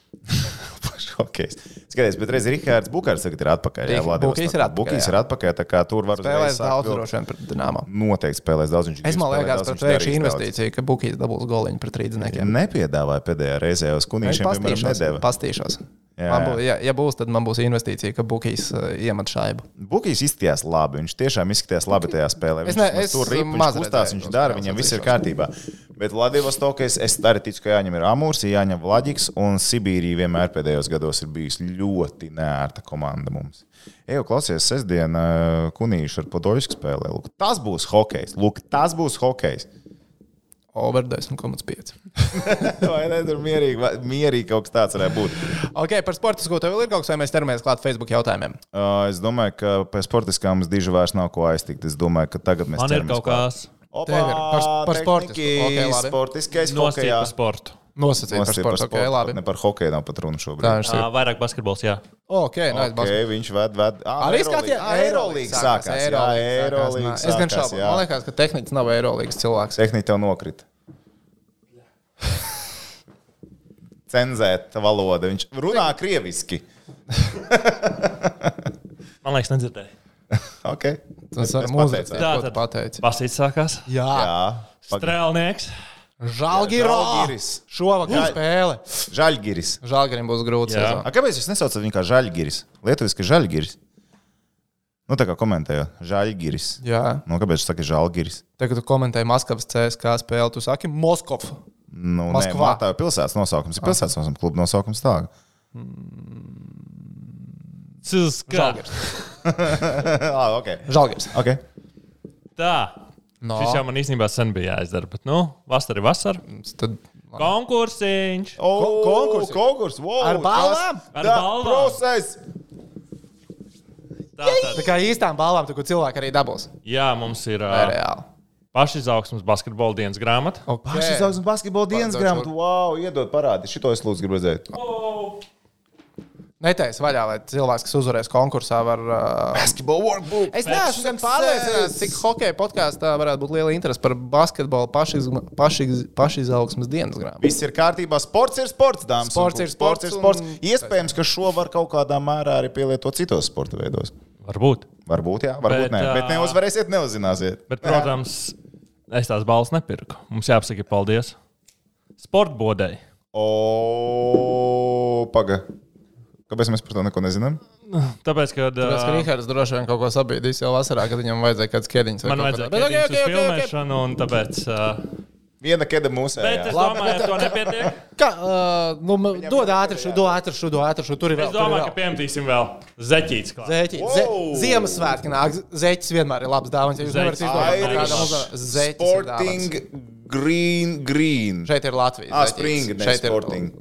Okay. Skaties, bet reiz Rihards Bukārs tagad ir atpakaļ. Jā, Vladivostokā. Bukijs ir atpakaļ, Bukijs jā. ir atpakaļ, tā kā tur var sākt daudz droši vien pret Dienāmo. Noteikti spēlēs daudz. Viņš Es man liekas, ka tā ir šī investīcija, ka Bukīs dabūs goliņu pret rīzniekiem. Nepiedāvāja pēdējā reizē uz kunīšiem, piemēram, nedēļa. pastīšos. Jā, jā. bū, ja, ja būs, tad man būs investīcija, ka Bukīs uh, iemet šaibu. Bukīs izskatījās labi. Viņš tiešām izskatījās labi tajā spēlē. Es Viņš ne- vismaz es tur rip, viņš kustās, viņš dara, viņam viss ir kārtībā. Bet Vladivostokā es, es arī ticu, ka jāņem ir Amūrs, jāņem Vladiks, un Sibīrija vienmēr pēdējos gados ir bijusi ļoti nērta komanda mums. Eju, klausies, sestdien uh, kunīšu ar Podoļsku spēlē. Lūk, tas būs hokejs. Lūk, tas būs hokejs. Over 10,5. *laughs* Vai ne? Tur mierīgi, va- mierīgi kaut kas tāds varētu būt. Ok, par sportu skolu tev vēl ir kaut kas, vai mēs ķeramies klāt Facebook jautājumiem? Uh, es domāju, ka pēc sportiskām mums diži vairs nav ko aiztikt. Es domāju, ka tagad mēs Man ir kaut kas Opa, Tev ir par- par sportisko. tehniski, Ok, labi. Sportiskais hokejā. par sportu. Nosacīt par Nosacīt par sportu. Ok, sportu. labi. Ne par hokeju nav pat runa šobrīd. Tā viņš ir. Ā, Vairāk basketbols, jā. Ok, nice, Okay, basket. viņš ved, ved. Ah, Arī skatījās, Ah, Eirolīga sākās. Jā, Eirolīga Es gan sākās, šaubu. Man liekas, ka tehnicis nav Eirolīgas cilvēks. Tehniski tev nokrita. Cenzēta valoda. Viņš runā krieviski. Man liekas, nedzirdēju. Okay. Tas Es ar mūziku, pateicos. ko tu pateici. Basīts sākās. Jā, Jā, Strēlnieks. Žalgiris. Šovakar spēle. Žaļgiris. Žalgirim būs grūti. A, kāpēc jūs nesaucat viņu kā Žaļgiris? Lietuviski Žaļgiris. Nu, tā kā komentēja Žaļgiris. Jā, Nu, kāpēc jūs sakat Žalgiris? tagad tu komentēji Maskavas CSK spēli, tu saki Moskova. Nu, nē, Moskvā. man tā ir pilsētas nosaukums. Ir pilsētas nosaukums, kluba nosaukums tā. Cilska. Žalgiris. *laughs* ah, ok. Žalgiris. okay. Tā. No. Šis jau man īstenībā sen bija jāizdara. Bet, nu, vasara ir vasara. Tad Konkursiņš. O, konkursi. Konkurs. Wow, Ar balvām? Ar Da, balvām. Process. Tā, tā, tā kā īstām balvām, ko cilvēki arī dabūs. jā, mums ir uh, reāli. pašizaugsmes basketbola dienas grāmata. Okay. Pašizaugsmes basketbola dienas grāmatu. Wow, iedod parādi. Šito es lūdzu gribu redzēt. Netaisa vaļā, lai cilvēks, kas uzvarēs konkursā, var. Uh... Basketball workbook. Es neesmu gan pārliecināts, cik hokeja podkāstā varētu būt liela interese par basketbolu pašiz- pašiz- pašizaugsmes dienas grāmatu. Viss ir kārtībā. Sports ir sports, dāmas. Sports ir sports. sports Ir sports. un- Iespējams, ka šo var kaut kādā mērā arī pielietot citos sporta veidos. Varbūt. Varbūt, jā, varbūt Bet, nē. Bet neuzvarēsiet, neuzzināsiet. Bet, protams, es tās balvas nepirku. Mums jāpasaka paldies. Sportbodei. O, paga. Kāpēc mēs par to neko nezinām? Tāpēc, kad Tāpēc, ka Rīgārds droši vien kaut ko sabiedrīs jau vasarā, kad viņam vajadzēja kāds kēdiņš. man vajadzēja okay, okay, okay, okay. filmēšanu, un tāpēc. Uh, Viena keda mūsu. bet es domāju, ka to nepietiek. Kā, uh, nu, dod ātri, šo, dod ātri, šo, dod ātri, šo, tur ir vēl. Es domāju, ka piemetīsim vēl zeķītes klāt. Zeķis. Ze Wow! Ziemassvētki nāk. Zeķis vienmēr ir labs dāvana. Ja jūs nevarat izdomāt, zeķis ir Sporting green, green. Šeit ir Latvijas. Ah. Spring, ne Šeit ir Sporting.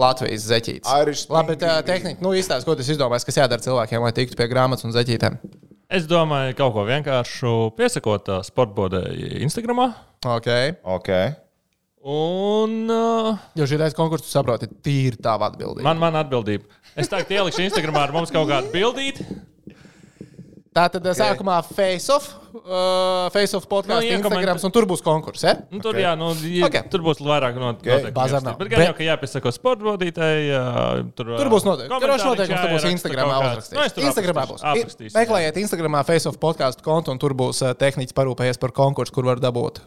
Latvijas zeķītes. Irish Labi, bet uh, tehnika, nu izstāst, ko tas izdomājis, kas jādara cilvēkiem, lai tiktu pie grāmatas un zeķītēm. Es domāju, kaut ko vienkāršu piesakot uh, sportbodei Instagram. Ok. Ok. Un uh, Jo šī reizes konkurss, tu saproti, tīri tava atbildība. man, man atbildība. Es tagad ielikšu Instagram ar mums kaut kādu bildīti. Tā tad okay. sākumā face-off, uh, face-off podkāsts, Nu, no, iekoment- Instagram, un tur būs konkurss. Ja? Nu, tur, Ok. jā, nu, ja, Ok. tur būs vairāk no Bazar nav. Bet gan jau, ka jāpiesako sportbodītei. Uh, tur, Tur būs noteikti. Karoš noteikums, tur būs Instagramā Nu, uzrakstīts. Instagramā būs. Meklējiet Instagramā face-off podkāstu kontu, un tur būs uh, tehniķis parūpējies par konkursu, kur var dabūt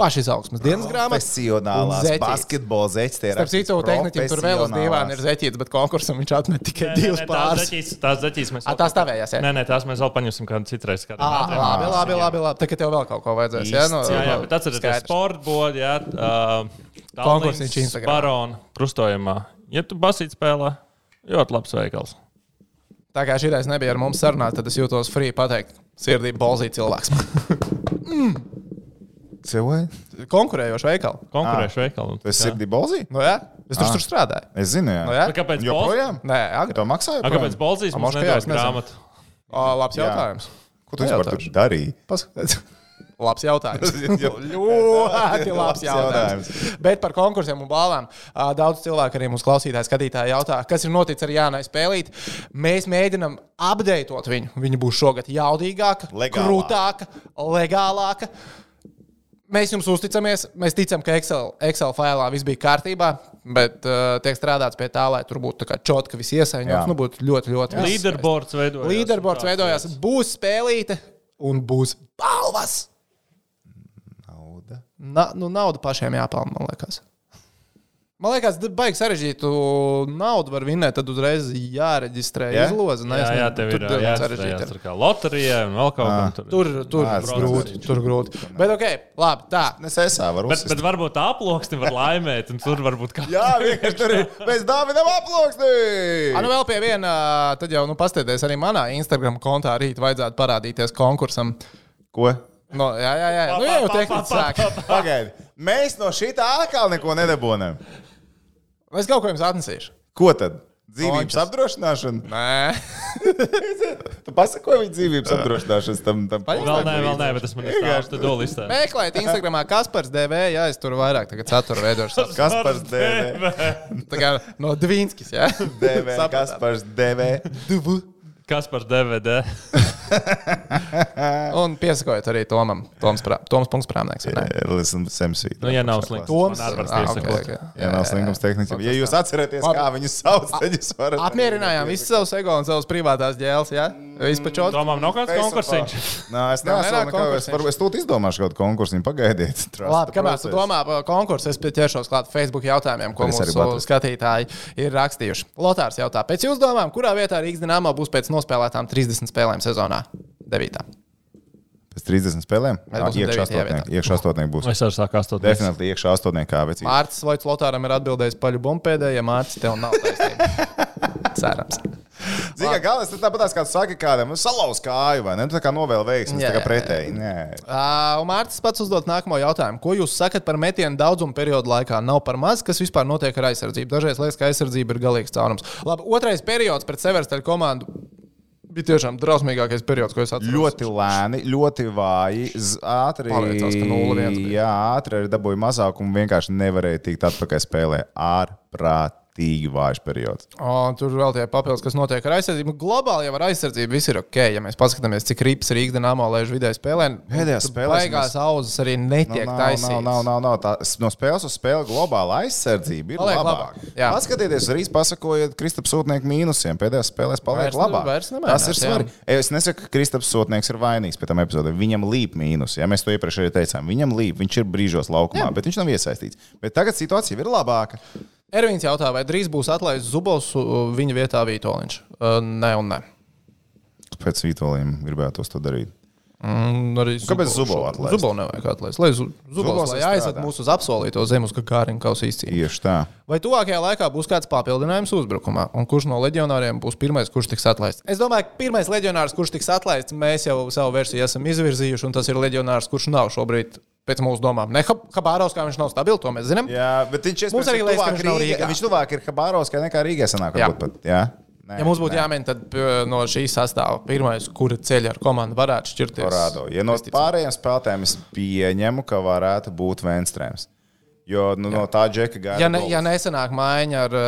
pašizaugsmes dienas grāmatu. Profesionālās zeķītes. basketbola zeķis. Starp citu, tehniķim tur vēl uz divām ir profesionālās. zeķītes, bet konkursam viņš atmet tikai divas pāris. Tās zeķītes mēs Ah, tās tavējās, jā? Nē, nē, tās mēs vēl paņemsim kādu citreiz. Ah, labi, labi, labi, labi. Tagad tev vēl kaut ko vajadzēs. Jā, no, Jā, jā, bet atcerieties, sportbodi, jā, uh, Konkursiņš Instagramā. Barona krustojumā. Ja tu basīt spēlē, ļoti labs veikals. Tā kā šī reize nebija ar mums sarunāt, tad es jūtos free pateikt, sirdī bolzīt cilvēks. *laughs* Cilvēki? Konkurējoši veikali. Konkurēšu veikalu. Tu esi sirdī bolzī? Nu, jā, es tur, Ah. tur strādāju. Es zinu, jā. Nu, jā? Kāpēc? Joprojām? Nē, agri. To maksāju? A, kāpēc Bolzīs mums nedod grāmatu? O, labs Jā. jautājums. Ko tu vispār tur darīji? Paskatieties. *laughs* Labs jautājums. *laughs* Ļoti labs jautājums. Bet par konkursiem un balvām daudz cilvēku arī mūsu klausītāji, skatītāji jautā, kas ir noticis ar Jānai Spēlīt. Mēs mēģinām apdeitot viņu. Viņa būs šogad jaudīgāka, Legālāka. krūtāka, legālāka. Mēs jums uzticamies. Mēs ticam, ka Excel, Excel failā viss bija kārtībā, bet uh, tiek strādāts pie tā, lai tur būtu tā kā čotka, viss Jā. iesaistīts. Nu, būtu ļoti, ļoti viss Līderbords veidojās. Līderbords veidojās, būs spēlīte un būs balvas. Nauda. Na, nu, nauda pašiem jāpelnā, man liekas. Man liekas, baigi sarežģītu naudu var vinēt, tad uzreiz jāreģistrē Jā? izloze. Jā, jā, nezinu, tev tur ir jāatcerās tur kā loterijai un vēl kaut Ah. kam tur. Tur, tur ir tas grūti. Tur grūti. Bet, ok, labi, tā. Es esmu, varu Bet, uzsist. bet varbūt tā aploksni var laimēt, un tur varbūt kā. Jā, vienkārši tur ir. Mēs dāvinām aploksni! A, nu vēl pie viena, tad jau nu, pastieties arī manā Instagram kontā rīt vajadzētu parādīties konkursam. Ko? No, jā, jā, jā. Nu, jā, jau tehniski sāk. Pagaidi. Mēs no šī tā atkal neko nedabūnām. Es kaut ko jums atnesīšu. Ko tad? Dzīvības Končas. apdrošināšana? Nē, *laughs* Tu pasakoji viņa dzīvības apdrošināšanas tam. tam Paļ- Vēl nē, vēl nē, bet tas man ir Vienkārši tāds - to listē. meklējiet Instagramā, Kaspars DV, jā, es tur vairāk tagad saturu veidošu. *laughs* Kas par DV? Tā kā no Dvīnskis, jā. *laughs* DV, Sapratāt. kas par DV? Kas par DVD? *laughs* Un piesakojiet arī Tomam. Toms, prā, Toms punkts prāmnieks. vai ne? Listen, Semsvīt. Nu, ja nav slinks, Toms. man arī var Ah, piesakot. ok, ok. Ja nav slinkums tehniski. Ja jūs atceraties, kā viņus sauc, tad jūs varat. Apmierinājām visus savus ego un savus privātās ģēles, jā? Vispār Tomam nav kāds konkursiņš. Nē, es neesmu konkursiņš. es tūlīt izdomāšu kādu konkursu. Pagaidiet. *laughs* Labi, kamēr tu domā par konkursu, es pie ķeršos klāt Facebook jautājumiem, ko mūsu skatītāji ir rakstījuši. Lotārs jautā, pēc jūsu domām, kurā vietā Rīgas dīnāmā būs pēc nospēlētām 30 spēlēm sezonā? 9. Pēc 30 spēlēm? Jā, iekšā devītajā astotnieki. Iekšā astotnieki būs. Es arī sāku astotni. Definitīvi iekšā astotnieki kā vecīgi. Mārcis Loits Lotāram ir atbildējis paļu bumpēdē, ja Mārcis tev nav taisnība. *laughs* Cerams. Zini, kā galvenais, tas tāpat kā tu saki kādam, salauz kāju vai ne? Tu tā kā novēl veiksmi, tā kā pretēji. Nē. Uh, un Mārcis pats uzdod nākamo jautājumu. Ko jūs sakat par metienu daudzumu periodu laikā? Nav par maz, kas vispār notiek ar aizsardzību. Dažreiz liekas, ka aizsardzība ir galīgs caurums. Labi, otrais periods pret Severstaļu komandu bija tiešām drausmīgākais periods, ko es atceros. Ļoti lēni, ļoti vāji. Ātri, Pārliecās, ka 0-1 bija. jā, ātri arī dabūja mazāk un vienkārši nevarēja tikt atpakaļ spēlē. Ārprātīgi vājš periods. Un tur vēl tie papildus, kas notiek ar aizsardzību. Globāli jau ar aizsardzību viss ir ok. Ja mēs paskatāmies, cik rips Rīgas dīnāmā lēž vidēji spēlē, Pēdējās spēlēs beigās mēs- auzas arī netiek nav, taisītas. nav, nav, nav, nav. Tā, no spēles uz spēli globāla aizsardzība ir labāka. labāk, jā. Paskatieties, arī pasakojiet Kristaps Sūtnieku mīnusiem. Pēdējās spēlēs paliek Vairs labāk. vairs nemainās, Tas ir svarīgi. Es nesaku, ka Kristaps Sūtnieks ir vainīgs pie tam epizodēm. Viņam līp mīnus. Ja mēs to iepriekš arī teicām, viņam līp, viņš ir brīžos laukumā, jā. bet viņš nav iesaistīts. Bet tagad situācija ir labāka. Ervīns jautā, vai drīz būs atlaists Zubovs uh, viņa vietā Vitoļņš? Uh, nē, un nē. Pēc vītoliem gribētu to darīt. Mm, arī Kāpēc Zubovs atlaist? Zubovs nevajag atlaist. Lai Zu- Zubovs Zubovs lai ir aizved mūs uz apsolīto zemes, ka Kāriņkaus izcīnīja. Tieši tā. Vai tuvākajā laikā būs kāds papildinājums uzbrukumā? Un kurš no leģionāriem būs pirmais, kurš tiks atlaists? Es domāju, ka pirmais leģionārs, kurš tiks atlaists, mēs jau savu versiju esam izvirzījuši, un tas ir leģionārs, kurš nav šobrīd. Pēc mūsu domām, ne Habārovs, kā viņš nav stabils, to mēs zinām. Jā, bet viņš Mums arī liekas, ka viņš nav Rīgā. Viņš tuvāk ir Habārovskai nekā Rīgai sanāk. Jā. Pat, jā. Nē, Ja mums būtu jāmēģina, tad no šīs sastāvā pirmais, kura ceļa ar komandu varētu šķirties. Parādo. Ja no pārējiem spēlētājiem es pieņemu, ka varētu būt Venstrēms. Jo nu, no tā džeka gāja. Ja, ne, ja nesenāk maiņa ar uh,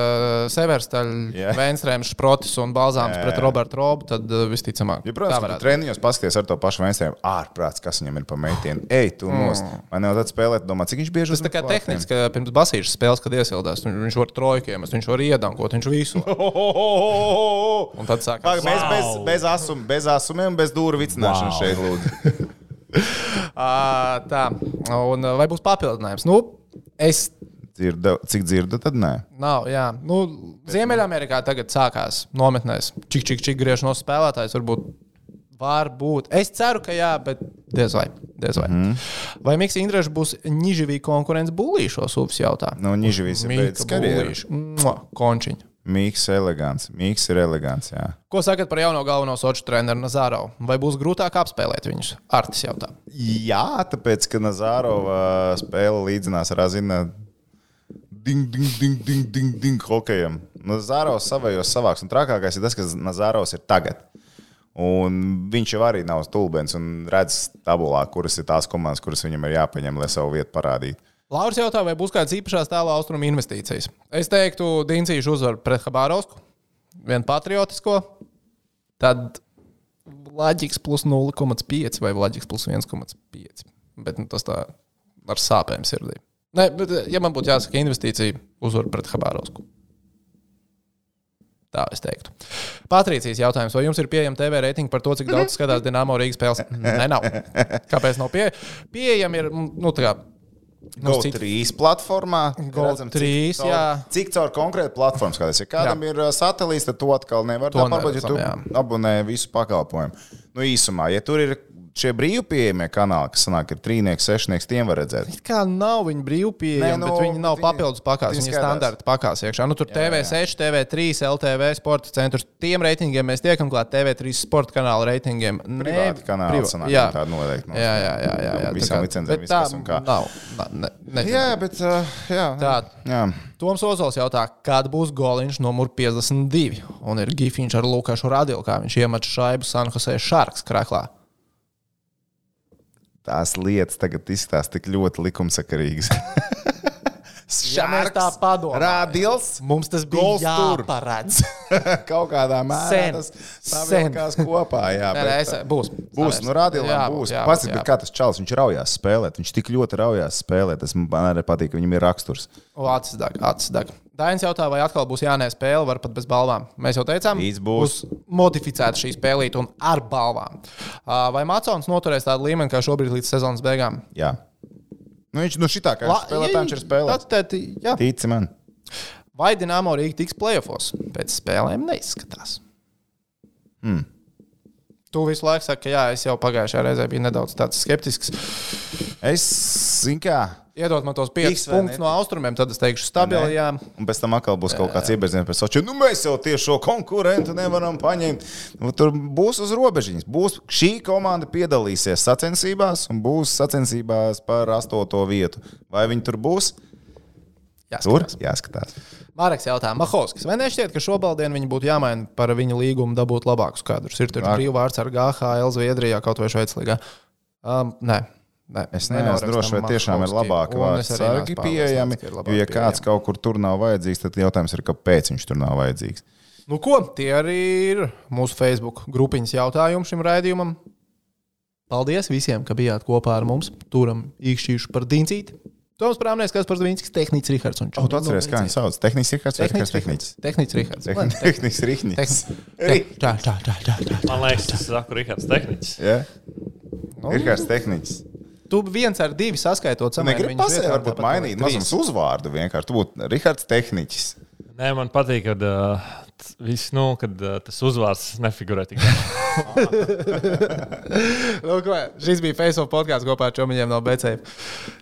Severstaļu, Jā. Vēnstrēmu, Šprotis un Balzāns Jā, pret. Robertu Robu, tad uh, visticamāk, Ja, protams, ka treniņos paskaties ar to pašu Venstrēmu. Ārprāts, kas viņam ir pa meitienu. Ej, tu nost. Man jau tāds spēlēt, domā, cik viņš bieži Mm. Tas tā kā tehniski, ka pirms basīšas spēles, kad iesildās, viņ- viņš var trojkiem, viņš var iedankot, viņš visu. *laughs* Un tad sāk. Mēs bez, Wow. bez, asum, bez asumiem, bez dūru vicināšanas Wow. šeit lūdzu. Uh, *laughs* tā, un uh, vai būs papildinājums? Nu, es Dzirda, cik dzirdu, tad nē. Nav, jā. Nu, Ziemeļamerikā tagad sākās nometnēs. Čik, čik, čik griež no spēlētājs. Varbūt, varbūt. Es ceru, ka jā, bet diez vai. Diez vai. Mm. Vai Mikls Indrēs būs Nižavī konkurence bulīšo sūpes jautā? Nu, Nižavīs ir beidzis karjeru. Končiņu. Mīks elegants. Mīks ir elegants, jā. Ko sakat par jauno galveno soču treneru Nazārovu? Vai būs grūtāk apspēlēt viņus? Artis jautā. Jā, tāpēc, ka Nazārova spēle līdzinās ar Azina ding, ding, ding, ding, ding, ding hokejam. Nazārovs savējos savāks, un trakākais ir tas, ka Nazārovs ir tagad. Un viņš jau arī nav stulbens un redz tabulā, kuras ir tās komandas, kuras viņam ir jāpaņem, lai savu vietu parādītu. Lauris jautā, vai būs kādas īpašās tēlā austrumu investīcijas. Es teiktu, Dīncīšu uzvaru pret Habārovsku, vienu patriotisko, tad Laģiks plus 0,5 vai Laģiks plus 1,5. Bet nu, tas tā ar sāpēm sirdī. Nē, bet, ja man būtu jāsaka investīcija, uzvaru pret Habārovsku. Tā es teiktu. Patrīcijas jautājums, vai jums ir pieejama TV reitinga par to, cik daudz skatās Dienāmo Rīgas spēles? *laughs* Nē, nav. Kāpēc nav pie... pieejama? Ir, nu, tā kā, nu, Go citu- 3 platformā. Go redzam, cik 3, caur- jā. Cik caur konkrētu platformu skaties. Ja kādam Jā. ir satelīts, tad to atkal nevar. Pārbaudīt, ja tu abonē visu pakalpojumu. Nu, īsumā, ja tur ir šie brīvpieejamie kanāli, kas sanāk, ir trīnieks, sešnieks, tiem var redzēt. It Kā nav viņa brīvpieejama, Nē, nu, bet viņi nav viņi- papildus pakās. viņi Viņi ir standarta pakās iekšā. Nu, tur TV6, TV3, LTV sporta centrs. Tiem reitingiem mēs tiekam klāt TV3 sporta kanāla reitingiem. Privāti kanāli privā- sanāk, jā. tāda noteikti. Jā, jā, jā. jā, jā. Visām licencēm, bet viss, tā kas un kā. Nav. Na, ne, ne, Jā, bet. Uh, jā, Tā. jā. Toms Ozols jautā, kāda būs goliņš numur 52. Un ir Gifiņš ar Lukašu Radilu, kā viņš iemet šaibu San Jose Sharks krāklā. Tās lietas tagad izskatās tik ļoti likumsakarīgas. *laughs* Ja mēs tā padomājam. Rādījums. Mums tas bija jāparedz. *laughs* Kaut kādā mērā Sen. tas savilkās kopā. Jā, Nē, nē, bet, es, būs. Būs, nu, rādījumā būs. Ir kā tas čels, viņš raujās spēlēt. Viņš tik ļoti raujās spēlēt. Tas man arī patīk, ka viņam ir raksturs. O, acis deg, acis deg. Dainis jautā, vai atkal būs jānē spēle, var pat bez balvām. Mēs jau teicām, Īsts būs. modificēta šī spēlīte un ar balvām. Ā, Vai Macons noturēs tādu līmeni kā šobrīd līdz sezonas beigām? Jā. Nu, viņš no šitā kā viņš spēlē, tā viņš ir spēlējis. Tad, jā. Tici man. Vai Dienāmo Rīga tiks playoffs? Pēc spēlēm neizskatās. Hmm. Tu visu laiku saki, ka jā, es jau pagājušajā reizē biju nedaudz skeptisks. Es, zinu, kā. Iedod man tos 5 Tiks vai punktus no austrumiem, tad es teikšu, stabili. Jā. Un pēc tam atkal būs kaut kāds iebedziens par Sochi. Nu, mēs jau tieši šo konkurentu nevaram paņemt. Nu, tur būs uz robežiņas. Būs šī komanda piedalīsies sacensībās un būs sacensībās par astoto vietu. Vai viņi tur būs? Tur Jāskatās. Marks jautā, Mahovskis, vai nešķiet, ka šobrīd viņi būtu jāmaina par viņa līgumu, dabūt labākus kadrus? Ir tur brīvvārds ar GHL, Zviedrijā, kaut vai Šveiclīgā. Um, nē, nē, Es neesmu drošs, vai tiešām ir labāki vārdi sargi pieejami. Jo, ja kāds kaut kur tur nav vajadzīgs, tad jautājums ir, kāpēc viņš tur nav vajadzīgs. Nu, ko? Tie arī ir mūsu Facebook grupiņas jautājumi šim raidījumam. Paldies visiem, ka bijāt kopā ar mums. Turam īkšķīšu par Dīncīti. Toms Prāmnieks, kas par Zvīnskis, Tehnicis Rihards un O, tu atceries, kā viņi sauc? Tehnisks ir kāds vai tehnicis? Tehnicis Rihards. Tehnisks rihnis. Tehnicis. Tā, tā, tā, tā, tā. Man liekas, tas saku Rihards Tehnicis. Ir kāds tehnicis. Tu viens ar divi saskaitot samērā. negribi pasēkt, varbūt mainīt mazums uzvārdu vienkārši. Tu būtu Rihards Tehniķis. Nē, man patīk, kad, uh, t- viss, nu, kad uh, tas uzvārds nefigurē tik *laughs* daudz. *laughs* Nu, šis bija Facebook podkāsts kopā ar Čomiņiem no BC.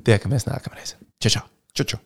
Tiekamies nākamreiz. Čau! čau. Čuču.